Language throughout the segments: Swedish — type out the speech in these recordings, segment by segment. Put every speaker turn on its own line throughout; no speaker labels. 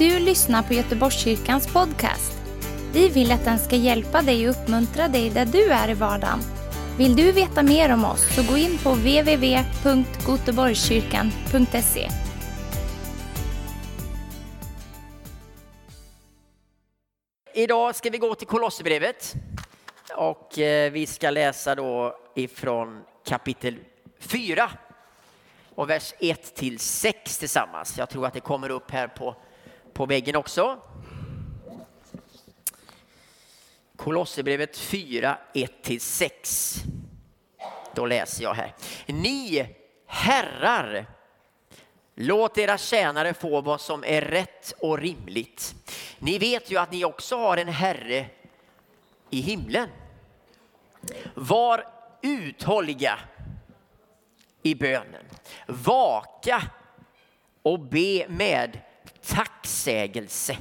du lyssnar på Göteborgskyrkans podcast. Vi vill att den ska hjälpa dig och uppmuntra dig där du är i vardagen. Vill du veta mer om oss så gå in på www.goteborgskyrkan.se.
Idag ska vi gå till Kolosserbrevet och eh, vi ska läsa då ifrån kapitel 4 och vers 1 till 6 tillsammans. Jag tror att det kommer upp här på, på väggen också. Kolosserbrevet 4, 1-6. Då läser jag här. Ni herrar, låt era tjänare få vad som är rätt och rimligt. Ni vet ju att ni också har en herre i himlen. Var uthålliga i bönen. Vaka och be med tacksägelse.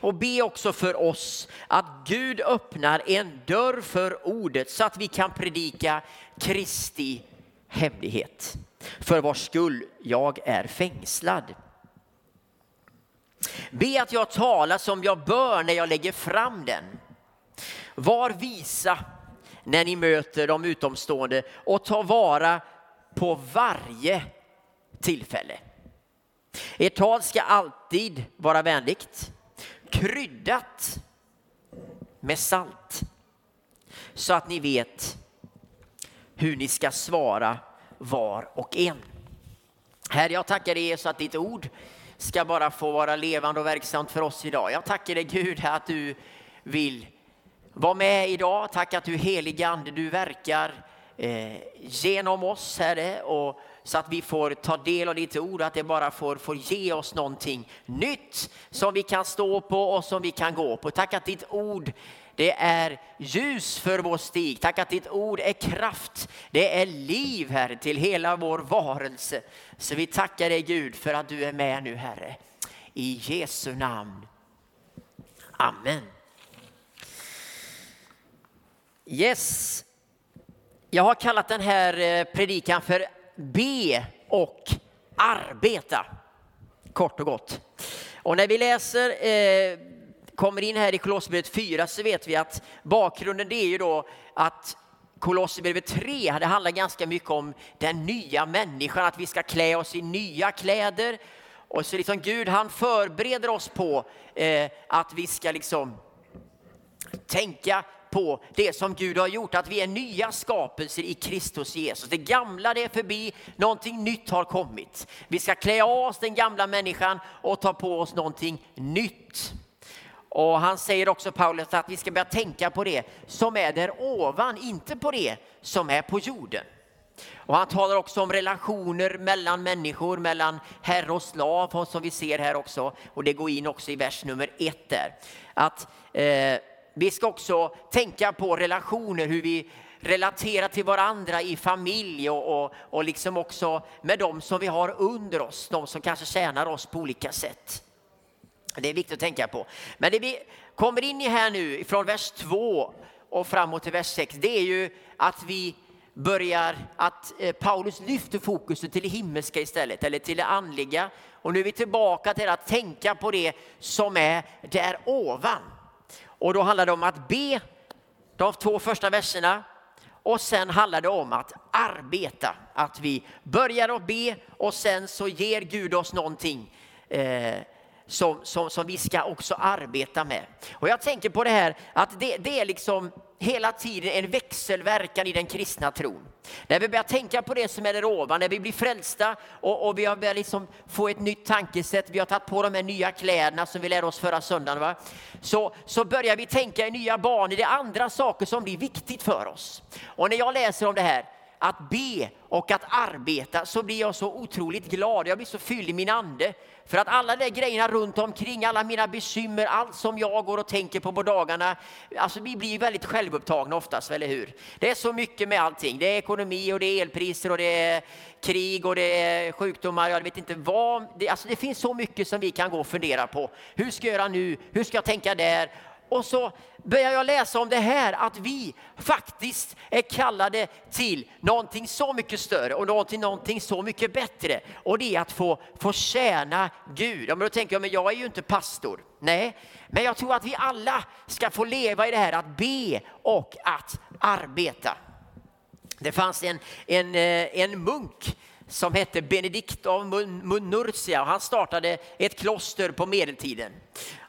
Och be också för oss att Gud öppnar en dörr för ordet så att vi kan predika Kristi hemlighet. För vars skull jag är fängslad. Be att jag talar som jag bör när jag lägger fram den. Var visa när ni möter de utomstående och ta vara på varje tillfälle. Ert tal ska alltid vara vänligt, kryddat med salt så att ni vet hur ni ska svara var och en. Herre, jag tackar dig så att ditt ord ska bara få vara levande och verksamt för oss idag. Jag tackar dig Gud att du vill vara med idag. Tack att du helige Ande, du verkar eh, genom oss Herre och så att vi får ta del av ditt ord, att det bara får, får ge oss någonting nytt som vi kan stå på och som vi kan gå på. Tack att ditt ord det är ljus för vår stig. Tack att ditt ord är kraft. Det är liv, Herre, till hela vår varelse. Så vi tackar dig Gud för att du är med nu, Herre. I Jesu namn. Amen. Yes. Jag har kallat den här eh, predikan för Be och arbeta. Kort och gott. Och när vi läser eh, kommer in här i Kolosserbrevet 4 så vet vi att bakgrunden det är ju då att Kolosserbrevet 3 det handlar ganska mycket om den nya människan, att vi ska klä oss i nya kläder. Och så liksom Gud han förbereder oss på eh, att vi ska liksom tänka på det som Gud har gjort, att vi är nya skapelser i Kristus Jesus. Det gamla det är förbi, någonting nytt har kommit. Vi ska klä av oss den gamla människan och ta på oss någonting nytt. Och han säger också Paulus att vi ska börja tänka på det som är där ovan, inte på det som är på jorden. Och han talar också om relationer mellan människor, mellan herre och slav, som vi ser här också. Och det går in också i vers nummer ett där. Att eh, vi ska också tänka på relationer, hur vi relaterar till varandra i familj och, och, och liksom också med de som vi har under oss, de som kanske tjänar oss på olika sätt. Det är viktigt att tänka på. Men det vi kommer in i här nu från vers 2 och framåt till vers 6, det är ju att vi börjar att eh, Paulus lyfter fokuset till det himmelska istället, eller till det andliga. Och nu är vi tillbaka till att tänka på det som är där ovan. Och då handlar det om att be de två första verserna och sen handlar det om att arbeta. Att vi börjar att be och sen så ger Gud oss någonting eh, som, som, som vi ska också arbeta med. Och jag tänker på det här att det, det är liksom hela tiden en växelverkan i den kristna tron. När vi börjar tänka på det som är där ovan, när vi blir frälsta och, och vi har börjat liksom få ett nytt tankesätt, vi har tagit på de här nya kläderna som vi lärde oss förra söndagen. Va? Så, så börjar vi tänka i nya banor, det är andra saker som blir viktigt för oss. Och när jag läser om det här, att be och att arbeta så blir jag så otroligt glad. Jag blir så fylld i min ande. För att alla de grejerna runt omkring, alla mina bekymmer, allt som jag går och tänker på på dagarna. Alltså vi blir väldigt självupptagna oftast, eller hur? Det är så mycket med allting. Det är ekonomi och det är elpriser och det är krig och det är sjukdomar. Jag vet inte vad. Det, alltså det finns så mycket som vi kan gå och fundera på. Hur ska jag göra nu? Hur ska jag tänka där? Och så börjar jag läsa om det här att vi faktiskt är kallade till någonting så mycket större och någonting, någonting så mycket bättre. Och det är att få, få tjäna Gud. Ja, men då tänker jag, men jag är ju inte pastor. Nej, men jag tror att vi alla ska få leva i det här att be och att arbeta. Det fanns en, en, eh, en munk som hette Benedikt av Nursia. Han startade ett kloster på medeltiden.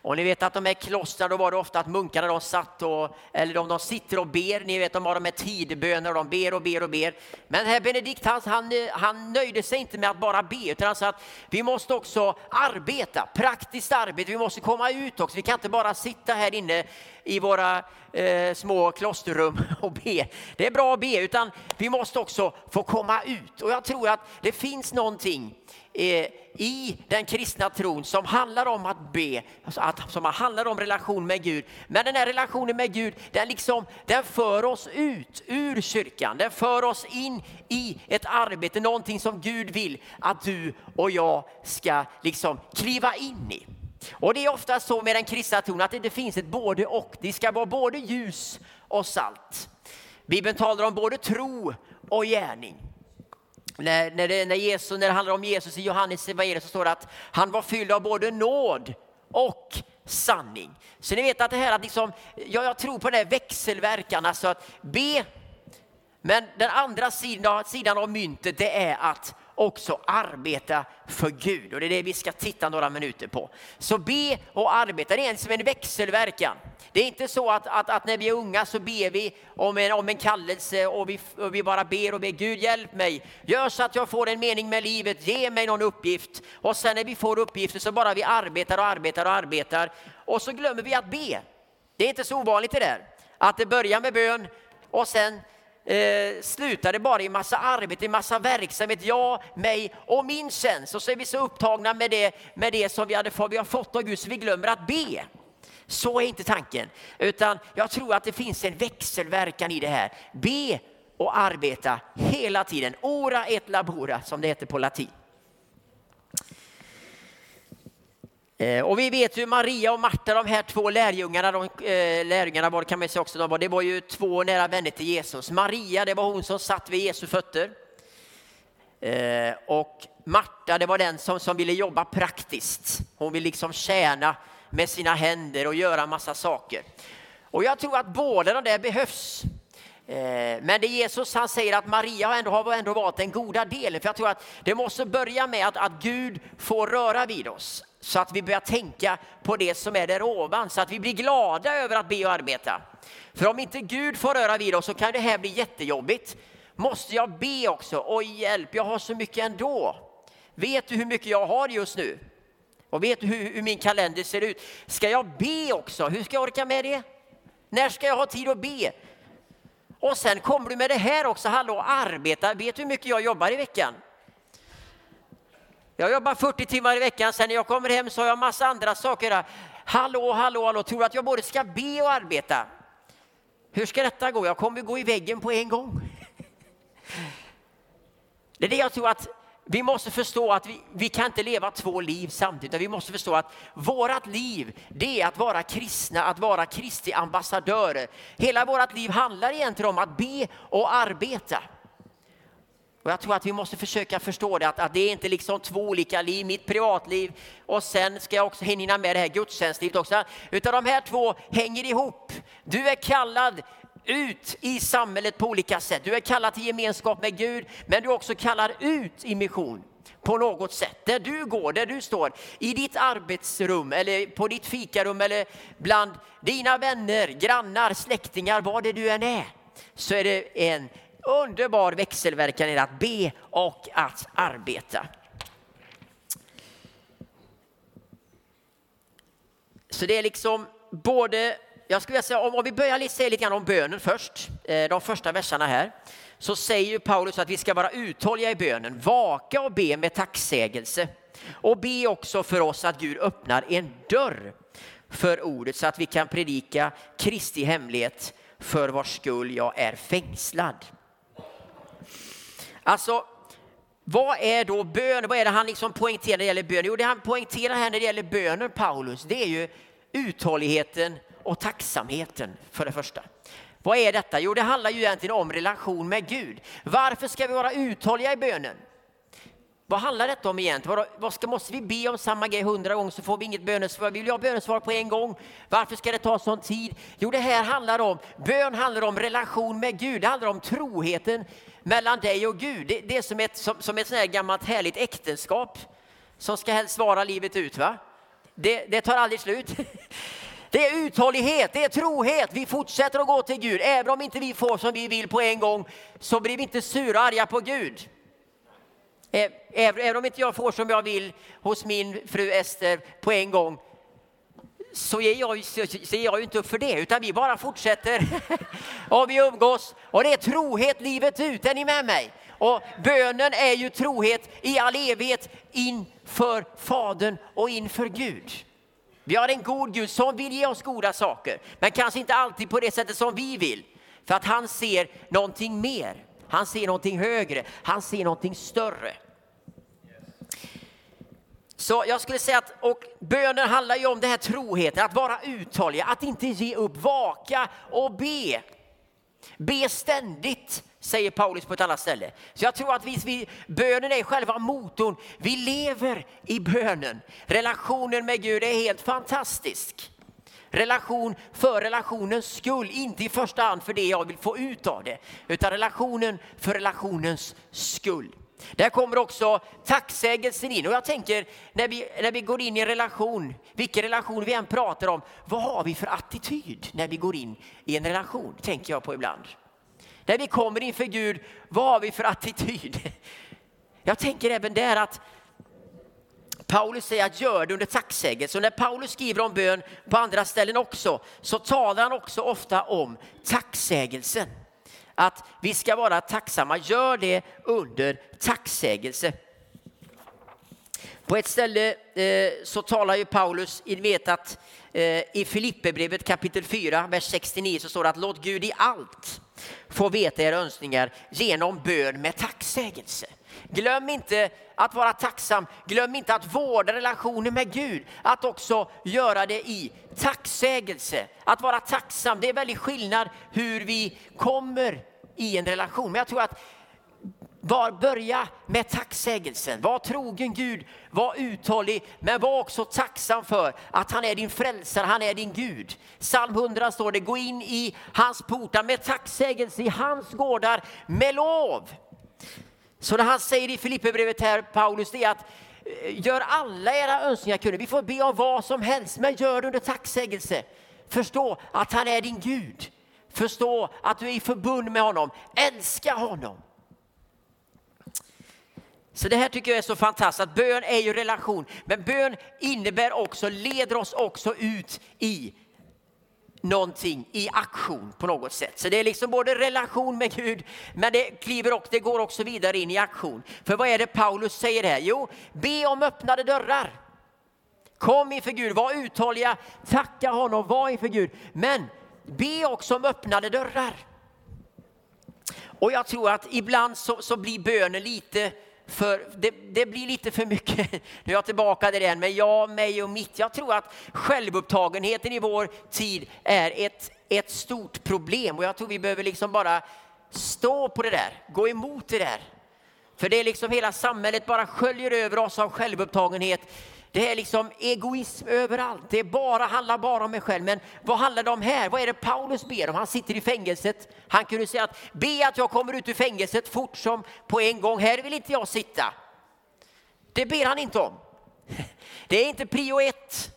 Och ni vet att de här klostren, då var det ofta att munkarna de satt och, eller de, de sitter och ber. Ni vet de har de här tidböner och de ber och ber och ber. Men här Benedikt han, han, han nöjde sig inte med att bara be utan han sa att vi måste också arbeta, praktiskt arbete. Vi måste komma ut också. Vi kan inte bara sitta här inne i våra eh, små klosterrum och be. Det är bra att be utan vi måste också få komma ut. Och jag tror att det finns någonting Eh, i den kristna tron som handlar om att be, alltså att, som handlar om relation med Gud. Men den här relationen med Gud, den, liksom, den för oss ut ur kyrkan. Den för oss in i ett arbete, någonting som Gud vill att du och jag ska liksom kliva in i. Och det är ofta så med den kristna tron att det, det finns ett både och. Det ska vara både ljus och salt. Bibeln talar om både tro och gärning. När, när, det, när, Jesus, när det handlar om Jesus i Johannes evangeliet så står det att han var fylld av både nåd och sanning. Så ni vet att det här att liksom, ja, jag tror på den här växelverkan, alltså att be. Men den andra sidan, sidan av myntet det är att också arbeta för Gud. Och det är det vi ska titta några minuter på. Så be och arbeta, det är som en växelverkan. Det är inte så att, att, att, när vi är unga så ber vi om en, om en kallelse och vi, och vi bara ber och ber Gud hjälp mig, gör så att jag får en mening med livet, ge mig någon uppgift. Och sen när vi får uppgifter så bara vi arbetar och arbetar och arbetar och så glömmer vi att be. Det är inte så ovanligt det där, att det börjar med bön och sen eh, slutade bara i massa arbete, i massa verksamhet, jag, mig och min tjänst. Och så är vi så upptagna med det, med det som vi, hade, vi har fått av Gud så vi glömmer att be. Så är inte tanken, utan jag tror att det finns en växelverkan i det här. Be och arbeta hela tiden. Ora et labora som det heter på latin. Eh, Eh, och vi vet ju Maria och Marta, de här två lärjungarna, de, eh, lärjungarna var, kan man säga också, de var, det var ju två nära vänner till Jesus. Maria, det var hon som satt vid Jesu fötter. Eh, och Marta, det var den som, som ville jobba praktiskt. Hon vill liksom tjäna med sina händer och göra massa saker. Och jag tror att båda de där behövs. Men det Jesus han säger att Maria ändå har ändå varit den goda delen. För jag tror att det måste börja med att, att Gud får röra vid oss. Så att vi börjar tänka på det som är där ovan. Så att vi blir glada över att be och arbeta. För om inte Gud får röra vid oss så kan det här bli jättejobbigt. Måste jag be också? Oj hjälp, jag har så mycket ändå. Vet du hur mycket jag har just nu? Och vet du hur, hur min kalender ser ut? Ska jag be också? Hur ska jag orka med det? När ska jag ha tid att be? Och sen kommer du med det här också, hallå arbeta. Vet du hur mycket jag jobbar i veckan? Jag jobbar 40 timmar i veckan, sen när jag kommer hem så har jag massa andra saker. Hallå, hallå, hallå, tror du att jag både ska be och arbeta? Hur ska detta gå? Jag kommer gå i väggen på en gång. Det är det jag tror att vi måste förstå att vi, vi kan inte leva två liv samtidigt. Vi måste förstå att vårt liv, det är att vara kristna, att vara Kristi ambassadörer. Hela vårt liv handlar egentligen om att be och arbeta. Och jag tror att vi måste försöka förstå det, att, att det är inte liksom två olika liv, mitt privatliv och sen ska jag också hinna med det här gudstjänstlivet också. Utan de här två hänger ihop. Du är kallad ut i samhället på olika sätt. Du är kallad till gemenskap med Gud, men du är också kallad ut i mission på något sätt. Där du går, där du står, i ditt arbetsrum eller på ditt fikarum eller bland dina vänner, grannar, släktingar, vad det du än är, så är det en underbar växelverkan i att be och att arbeta. Så det är liksom både jag skulle säga, om, vi börjar säga lite grann om bönen först, eh, de första verserna här, så säger Paulus att vi ska vara uthålliga i bönen, vaka och be med tacksägelse. Och be också för oss att Gud öppnar en dörr för ordet så att vi kan predika Kristi hemlighet för vars skull jag är fängslad. Alltså, vad är då bön? Vad är det han liksom poängterar när det gäller bön? Jo, det han poängterar här när det gäller bönen, Paulus, det är ju uthålligheten och tacksamheten för det första. Vad är detta? Jo, det handlar ju egentligen om relation med Gud. Varför ska vi vara uthålliga i bönen? Vad handlar detta om egentligen? Vad ska, måste vi be om samma grej hundra gånger så får vi inget bönesvar? Vi vill ha bönesvar på en gång. Varför ska det ta sån tid? Jo, det här handlar om, bön handlar om relation med Gud. Det handlar om troheten mellan dig och Gud. Det, det är som ett, som, som ett sånt här gammalt härligt äktenskap som ska helst vara livet ut. Va? Det, det tar aldrig slut. Det är uthållighet, det är trohet. Vi fortsätter att gå till Gud. Även om inte vi får som vi vill på en gång så blir vi inte sura och arga på Gud. Även om inte jag får som jag vill hos min fru Ester på en gång så ger jag, så ger jag inte upp för det, utan vi bara fortsätter och vi umgås. Och det är trohet livet ut, är ni med mig? Och bönen är ju trohet i all evighet inför Fadern och inför Gud. Vi har en god Gud som vill ge oss goda saker, men kanske inte alltid på det sättet som vi vill. För att han ser någonting mer. Han ser någonting högre, han ser någonting större. Så jag skulle säga att och bönen handlar ju om det här troheten, att vara uthållig, att inte ge upp, vaka och be. Be ständigt, säger Paulus på ett annat ställe. Så jag tror att vi, vi, bönen är själva motorn. Vi lever i bönen. Relationen med Gud är helt fantastisk. Relation för relationens skull, inte i första hand för det jag vill få ut av det, utan relationen för relationens skull. Där kommer också tacksägelsen in. Och jag tänker när vi, när vi går in i en relation, vilken relation vi än pratar om, vad har vi för attityd när vi går in i en relation? Tänker jag på ibland. När vi kommer inför Gud, vad har vi för attityd? Jag tänker även där att Paulus säger att gör det under tacksägelse. Och när Paulus skriver om bön på andra ställen också så talar han också ofta om tacksägelsen. Att vi ska vara tacksamma. Gör det under tacksägelse. På ett ställe eh, så talar ju Paulus, i vet att eh, i Filipperbrevet kapitel 4, vers 69 så står det att låt Gud i allt få veta era önskningar genom bön med tacksägelse. Glöm inte att vara tacksam. Glöm inte att vårda relationen med Gud. Att också göra det i tacksägelse. Att vara tacksam, det är väldigt skillnad hur vi kommer i en relation. Men jag tror att var, börja med tacksägelsen. Var trogen Gud, var uthållig, men var också tacksam för att han är din frälsare, han är din Gud. Psalm 100 står det, gå in i hans portar med tacksägelse, i hans gårdar med lov. Så när han säger i Filipperbrevet här, Paulus, det är att eh, gör alla era önskningar kunde. Vi får be om vad som helst, men gör det under tacksägelse. Förstå att han är din Gud. Förstå att du är i förbund med honom. Älska honom. Så det här tycker jag är så fantastiskt, att bön är ju relation. Men bön innebär också, leder oss också ut i någonting i aktion på något sätt. Så det är liksom både relation med Gud, men det kliver och det går också vidare in i aktion. För vad är det Paulus säger här? Jo, be om öppnade dörrar. Kom inför Gud, var uthålliga, tacka honom, var inför Gud. Men be också om öppnade dörrar. Och jag tror att ibland så, så blir bönen lite för det, det, blir lite för mycket, nu är jag tillbaka där igen, men jag, mig och mitt. Jag tror att självupptagenheten i vår tid är ett, ett stort problem och jag tror vi behöver liksom bara stå på det där, gå emot det där. För det är liksom hela samhället bara sköljer över oss av självupptagenhet. Det är liksom egoism överallt. Det bara, handlar bara om mig själv. Men vad handlar det om här? Vad är det Paulus ber om? Han sitter i fängelset. Han kunde säga att be att jag kommer ut ur fängelset fort som på en gång. Här vill inte jag sitta. Det ber han inte om. Det är inte prio ett,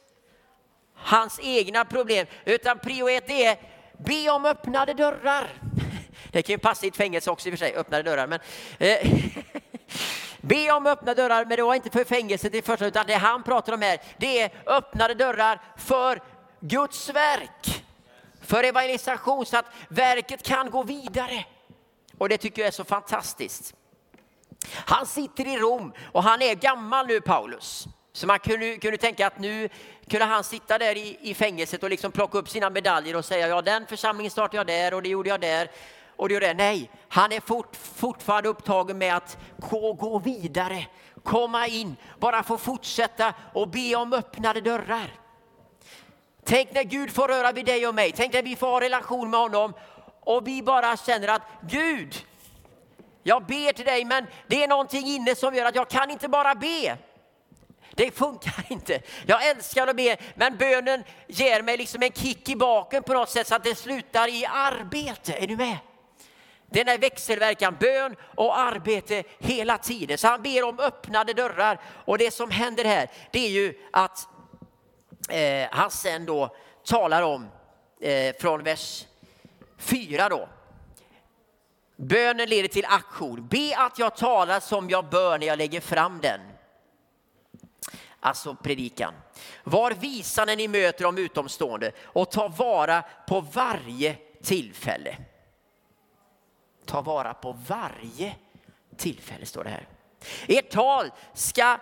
hans egna problem, utan prio ett är be om öppnade dörrar. Det kan ju passa i ett fängelse också i och för sig, öppnade dörrar. Men, eh, Be om öppna dörrar, men det var inte för fängelset i första, utan det han pratar om här, det är öppnade dörrar för Guds verk. För evangelisation, så att verket kan gå vidare. Och det tycker jag är så fantastiskt. Han sitter i Rom och han är gammal nu, Paulus. Så man kunde, kunde tänka att nu kunde han sitta där i, i fängelset och liksom plocka upp sina medaljer och säga ja den församlingen startade jag där och det gjorde jag där och du gör det. Nej, han är fort, fortfarande upptagen med att gå, gå vidare, komma in, bara få fortsätta och be om öppnade dörrar. Tänk när Gud får röra vid dig och mig. Tänk när vi får ha relation med honom och vi bara känner att Gud, jag ber till dig men det är någonting inne som gör att jag kan inte bara be. Det funkar inte. Jag älskar att be, men bönen ger mig liksom en kick i baken på något sätt så att det slutar i arbete. Är du med? Den är växelverkan, bön och arbete hela tiden. Så han ber om öppnade dörrar. Och det som händer här, det är ju att eh, han sen då talar om eh, från vers 4 då. Bönen leder till aktion. Be att jag talar som jag bör när jag lägger fram den. Alltså predikan. Var visa när ni möter de utomstående och ta vara på varje tillfälle. Ta vara på varje tillfälle, står det här. Ert tal ska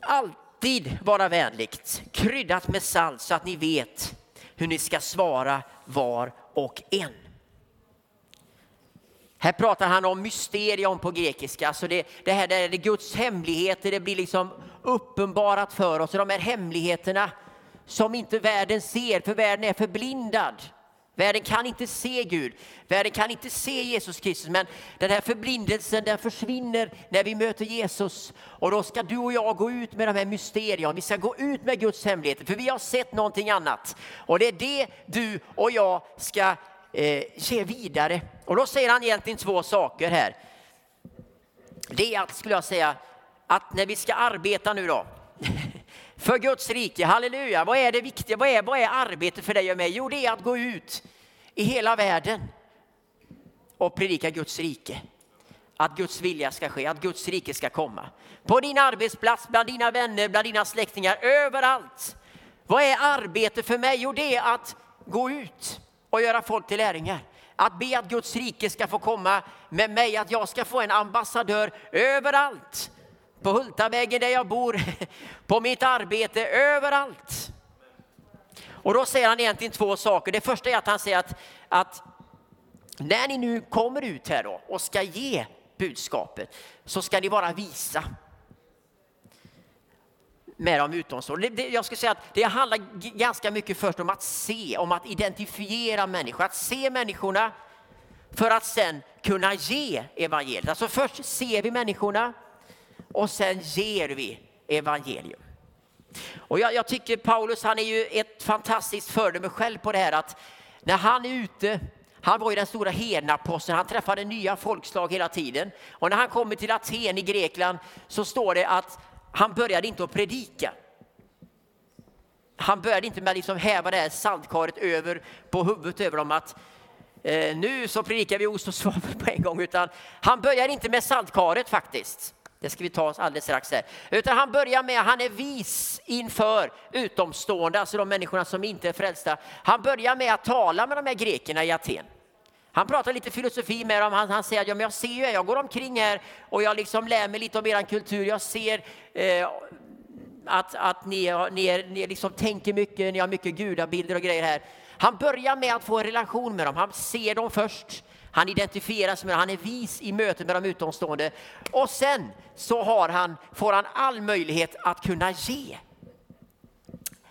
alltid vara vänligt, kryddat med salt så att ni vet hur ni ska svara var och en. Här pratar han om mysterium på grekiska, alltså det, det här där är det Guds hemligheter, det blir liksom uppenbarat för oss, de här hemligheterna som inte världen ser, för världen är förblindad. Världen kan inte se Gud, världen kan inte se Jesus Kristus, men den här förblindelsen den försvinner när vi möter Jesus. Och då ska du och jag gå ut med de här mysterierna, vi ska gå ut med Guds hemligheter, för vi har sett någonting annat. Och det är det du och jag ska eh, ge vidare. Och då säger han egentligen två saker här. Det är att, skulle jag säga, att när vi ska arbeta nu då, för Guds rike, halleluja, vad är det viktiga, vad är, vad är arbetet för dig och mig? Jo, det är att gå ut i hela världen och predika Guds rike. Att Guds vilja ska ske, att Guds rike ska komma. På din arbetsplats, bland dina vänner, bland dina släktingar, överallt. Vad är arbete för mig? Jo, det är att gå ut och göra folk till lärjungar. Att be att Guds rike ska få komma med mig, att jag ska få en ambassadör överallt. På Hultavägen där jag bor, på mitt arbete, överallt. Och då säger han egentligen två saker. Det första är att han säger att, att när ni nu kommer ut här då och ska ge budskapet så ska ni vara visa med de utomstående. Jag skulle säga att det handlar ganska mycket först om att se, om att identifiera människor, att se människorna för att sen kunna ge evangeliet. Alltså först ser vi människorna och sen ger vi evangelium. Och jag, jag, tycker Paulus han är ju ett fantastiskt föredöme själv på det här att när han är ute, han var ju den stora hednaposten, han träffade nya folkslag hela tiden. Och när han kommer till Aten i Grekland så står det att han började inte att predika. Han började inte med att liksom häva det här saltkaret över på huvudet över dem att eh, nu så predikar vi ost och svavel på en gång, utan han började inte med saltkaret faktiskt. Det ska vi ta oss alldeles strax här. Utan han börjar med, han är vis inför utomstående, alltså de människorna som inte är frälsta. Han börjar med att tala med de här grekerna i Aten. Han pratar lite filosofi med dem. Han, han säger att ja, men jag ser ju jag går omkring här och jag liksom lär mig lite om er kultur. Jag ser eh, att, att ni, ni, ni liksom tänker mycket, ni har mycket gudabilder och grejer här. Han börjar med att få en relation med dem. Han ser dem först. Han identifieras med dem. Han är vis i mötet med de utomstående. Och sen så har han, får han all möjlighet att kunna ge.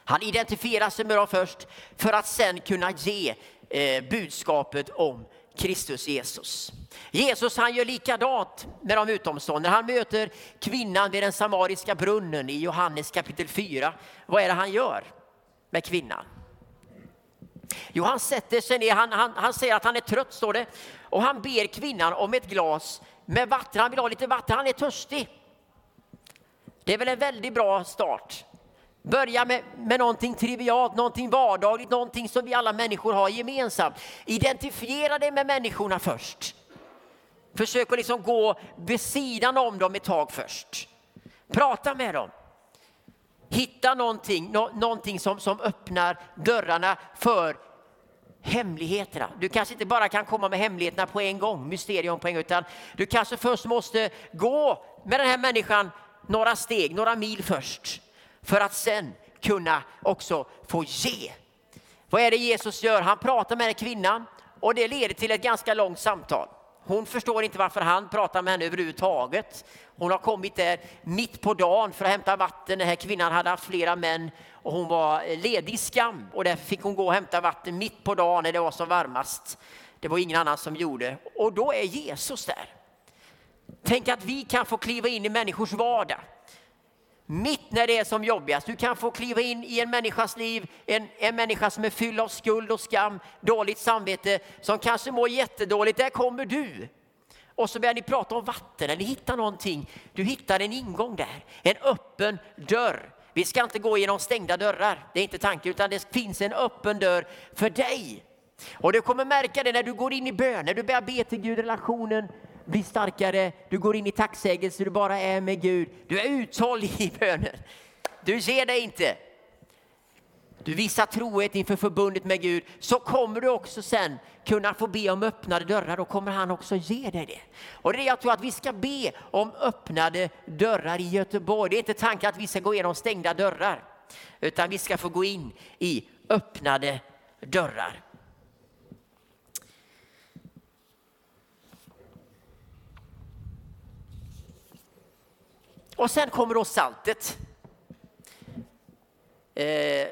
Han identifierar sig med dem först för att sen kunna ge eh, budskapet om Kristus Jesus. Jesus han gör likadant med de utomstående. Han möter kvinnan vid den samariska brunnen i Johannes kapitel 4. Vad är det han gör med kvinnan? Jo, han sätter sig ner, han, han, han säger att han är trött, står det. Och han ber kvinnan om ett glas med vatten. Han vill ha lite vatten, han är törstig. Det är väl en väldigt bra start. Börja med, med någonting trivialt, någonting vardagligt, någonting som vi alla människor har gemensamt. Identifiera dig med människorna först. Försök att liksom gå vid sidan om dem ett tag först. Prata med dem. Hitta någonting, nå, någonting som, som öppnar dörrarna för hemligheterna. Du kanske inte bara kan komma med hemligheterna på en gång, mysterium på en gång, utan du kanske först måste gå med den här människan några steg, några mil först för att sen kunna också få ge. Vad är det Jesus gör? Han pratar med den här kvinnan och det leder till ett ganska långt samtal. Hon förstår inte varför han pratar med henne överhuvudtaget. Hon har kommit där mitt på dagen för att hämta vatten. Den här kvinnan hade haft flera män och hon var eh, ledig i skam och därför fick hon gå och hämta vatten mitt på dagen när det var som varmast. Det var ingen annan som gjorde och då är Jesus där. Tänk att vi kan få kliva in i människors vardag. Mitt när det är som jobbigast. Du kan få kliva in i en människas liv, en, en människa som är fylld av skuld och skam, dåligt samvete, som kanske mår jättedåligt. Där kommer du. Och så börjar ni prata om vatten, eller hittar någonting. Du hittar en ingång där, en öppen dörr. Vi ska inte gå genom stängda dörrar, det är inte tanken, utan det finns en öppen dörr för dig. Och du kommer märka det när du går in i bön, när du börjar be till Gud, relationen blir starkare, du går in i tacksägelse, du bara är med Gud. Du är uthållig i bönen. Du ger dig inte. Du visar trohet inför förbundet med Gud, så kommer du också sen kunna få be om öppnade dörrar. Då kommer han också ge dig det. Och det är jag tror att vi ska be om öppnade dörrar i Göteborg. Det är inte tanken att vi ska gå igenom stängda dörrar, utan vi ska få gå in i öppnade dörrar. Och sen kommer då saltet. Eh,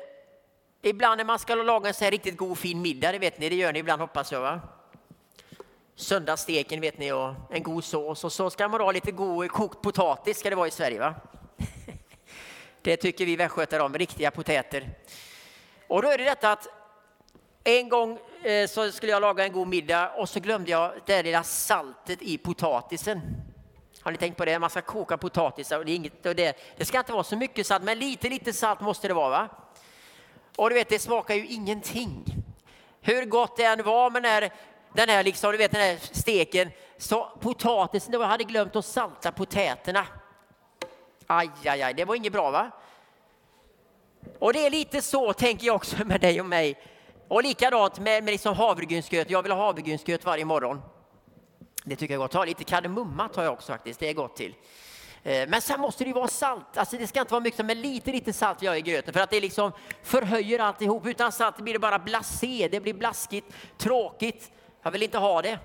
ibland när man ska laga en så här riktigt god fin middag, det vet ni, det gör ni ibland hoppas jag va? Söndagssteken vet ni och en god sås och så ska man ha lite god kokt potatis ska det vara i Sverige va? Det tycker vi västgötar om, riktiga potäter. Och då är det detta att en gång eh, så skulle jag laga en god middag och så glömde jag det lilla saltet i potatisen. Har ni tänkt på det? Man ska koka potatisar och det, är inget, och det, det ska inte vara så mycket salt, men lite, lite salt måste det vara. Va? Och du vet, det smakar ju ingenting. Hur gott det än var med den här, den här, liksom, du vet, den här steken, så potatisen, jag hade glömt att salta potäterna. Aj, aj, aj, det var inget bra va? Och det är lite så tänker jag också med dig och mig. Och likadant med, med liksom havregrynsgröt. Jag vill ha havregrynsgröt varje morgon. Det tycker jag är gott. Ta lite kardemumma tar jag också faktiskt. Det är gott till. Eh, men sen måste det ju vara salt. Alltså det ska inte vara mycket, men lite, lite salt jag i gröten för att det liksom förhöjer alltihop. Utan salt blir det bara blasé, det blir blaskigt, tråkigt. Jag vill inte ha det.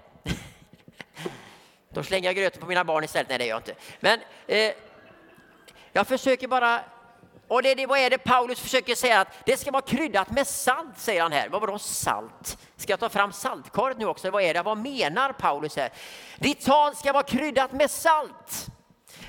Då slänger jag gröten på mina barn istället. Nej, det gör jag inte. Men eh, jag försöker bara och det, det, vad är det Paulus försöker säga? Att det ska vara kryddat med salt, säger han här. Vad var då salt? Ska jag ta fram saltkaret nu också? Vad är det? Vad menar Paulus här? Ditt tal ska vara kryddat med salt.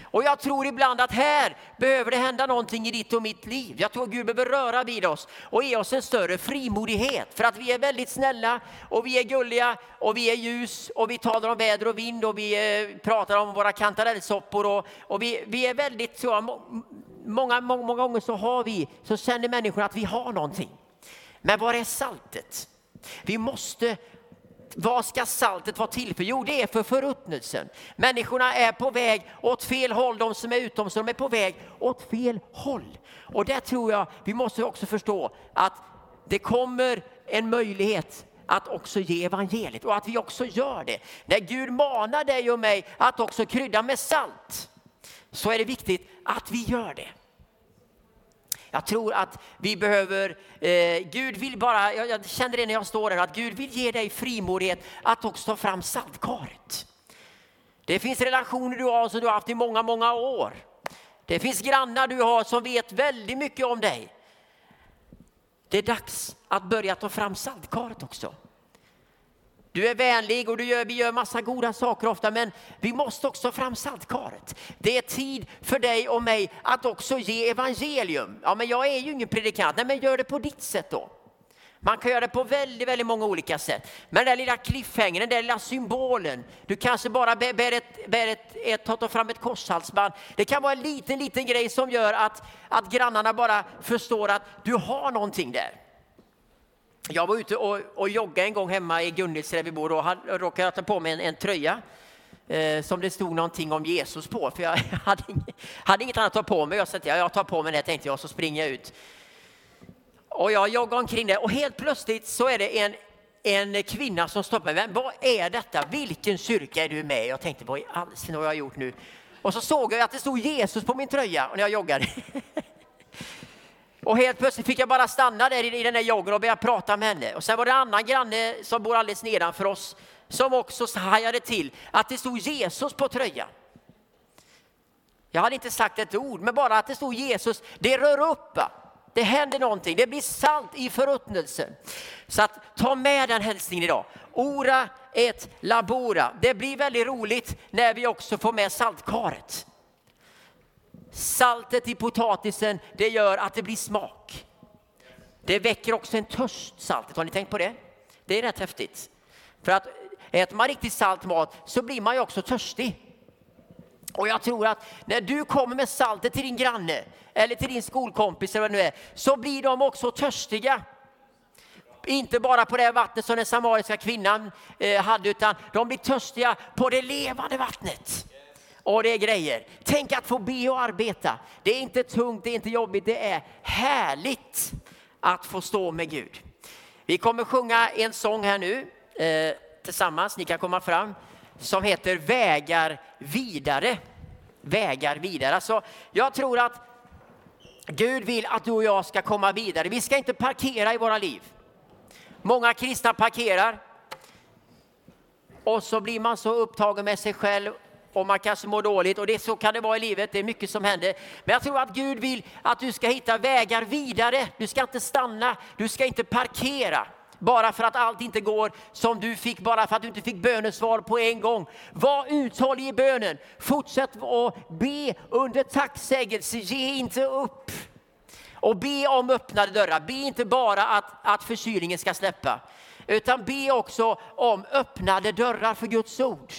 Och jag tror ibland att här behöver det hända någonting i ditt och mitt liv. Jag tror Gud behöver röra vid oss och ge oss en större frimodighet. För att vi är väldigt snälla och vi är gulliga och vi är ljus och vi talar om väder och vind och vi eh, pratar om våra kantarellsoppor och, och vi, vi är väldigt så, många, många, många gånger så har vi, så känner människor att vi har någonting. Men var är saltet? Vi måste vad ska saltet vara till för? Jo, det är för förruttnelsen. Människorna är på väg åt fel håll. De som är utom, så de är på väg åt fel håll. Och där tror jag vi måste också förstå att det kommer en möjlighet att också ge evangeliet och att vi också gör det. När Gud manar dig och mig att också krydda med salt så är det viktigt att vi gör det. Jag tror att vi behöver, eh, Gud vill bara, jag, jag känner det när jag står här, att Gud vill ge dig frimodighet att också ta fram saltkaret. Det finns relationer du har som du har haft i många, många år. Det finns grannar du har som vet väldigt mycket om dig. Det är dags att börja ta fram saltkaret också. Du är vänlig och du gör, vi gör massa goda saker ofta, men vi måste också fram saltkaret. Det är tid för dig och mig att också ge evangelium. Ja, men jag är ju ingen predikant. Nej, men gör det på ditt sätt då. Man kan göra det på väldigt, väldigt många olika sätt. Men den där lilla cliffhangern, den där lilla symbolen. Du kanske bara bär ett, bär ett, ett, tar fram ett korshalsband. Det kan vara en liten, liten grej som gör att, att grannarna bara förstår att du har någonting där. Jag var ute och, och joggade en gång hemma i Gunnils där vi bor och råkade ta på mig en, en tröja eh, som det stod någonting om Jesus på. För jag hade, inget, hade inget annat att ta på mig. Jag sa ja, jag tar på mig det tänkte jag, så springer jag ut. Och jag joggar omkring där och helt plötsligt så är det en, en kvinna som stoppar mig. Vad är detta? Vilken kyrka är du med Jag tänkte, vad i all sin har jag gjort nu? Och så såg jag att det stod Jesus på min tröja när jag joggade. Och helt plötsligt fick jag bara stanna där i, den där joggen och börja prata med henne. Och sen var det en annan granne som bor alldeles nedanför oss som också hajade till att det stod Jesus på tröjan. Jag hade inte sagt ett ord, men bara att det stod Jesus, det rör upp. Det händer någonting, det blir salt i förruttnelsen. Så att ta med den hälsningen idag. Ora et labora. Det blir väldigt roligt när vi också får med saltkaret. Saltet i potatisen, det gör att det blir smak. Det väcker också en törst, saltet. Har ni tänkt på det? Det är rätt häftigt. För att äter man riktigt salt mat så blir man ju också törstig. Och jag tror att när du kommer med saltet till din granne eller till din skolkompis eller vad det nu är, så blir de också törstiga. Inte bara på det vattnet som den samariska kvinnan eh, hade, utan de blir törstiga på det levande vattnet. Och det är grejer. Tänk att få be och arbeta. Det är inte tungt, det är inte jobbigt, det är härligt att få stå med Gud. Vi kommer sjunga en sång här nu eh, tillsammans, ni kan komma fram, som heter Vägar vidare. Vägar vidare. Alltså, jag tror att Gud vill att du och jag ska komma vidare. Vi ska inte parkera i våra liv. Många kristna parkerar och så blir man så upptagen med sig själv och man kanske mår dåligt och det, så kan det vara i livet, det är mycket som händer. Men jag tror att Gud vill att du ska hitta vägar vidare. Du ska inte stanna, du ska inte parkera bara för att allt inte går som du fick, bara för att du inte fick bönesvar på en gång. Var uthållig i bönen. Fortsätt att be under tacksägelse. Ge inte upp. Och be om öppnade dörrar. Be inte bara att, att förkylningen ska släppa, utan be också om öppnade dörrar för Guds ord.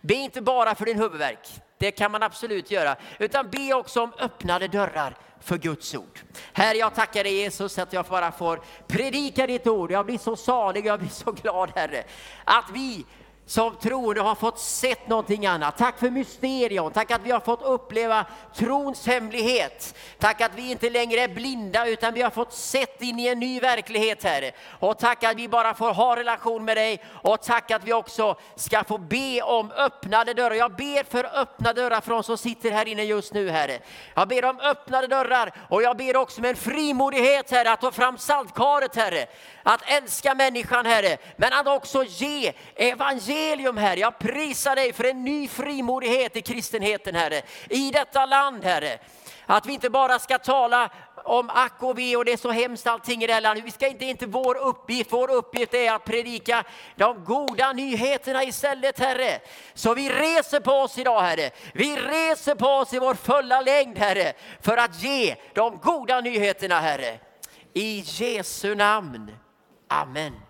Be inte bara för din huvudvärk. Det kan man absolut göra. Utan be också om öppnade dörrar för Guds ord. Herre, jag tackar dig Jesus att jag bara får predika ditt ord. Jag blir så salig, jag blir så glad Herre. Att vi som troende har fått sett någonting annat. Tack för mysterium, tack att vi har fått uppleva trons hemlighet. Tack att vi inte längre är blinda utan vi har fått sett in i en ny verklighet Herre. Och tack att vi bara får ha relation med dig och tack att vi också ska få be om öppnade dörrar. Jag ber för öppna dörrar för de som sitter här inne just nu Herre. Jag ber om öppnade dörrar och jag ber också med en frimodighet Herre att ta fram saltkaret Herre. Att älska människan Herre, men att också ge evangeliet evangelium, Herre. Jag prisar dig för en ny frimodighet i kristenheten, Herre. I detta land, Herre. Att vi inte bara ska tala om ack och ve och det är så hemskt allting i det här landet. Vi ska inte, inte vår uppgift, vår uppgift är att predika de goda nyheterna istället Herre. Så vi reser på oss idag Herre. Vi reser på oss i vår fulla längd Herre för att ge de goda nyheterna Herre. I Jesu namn. Amen.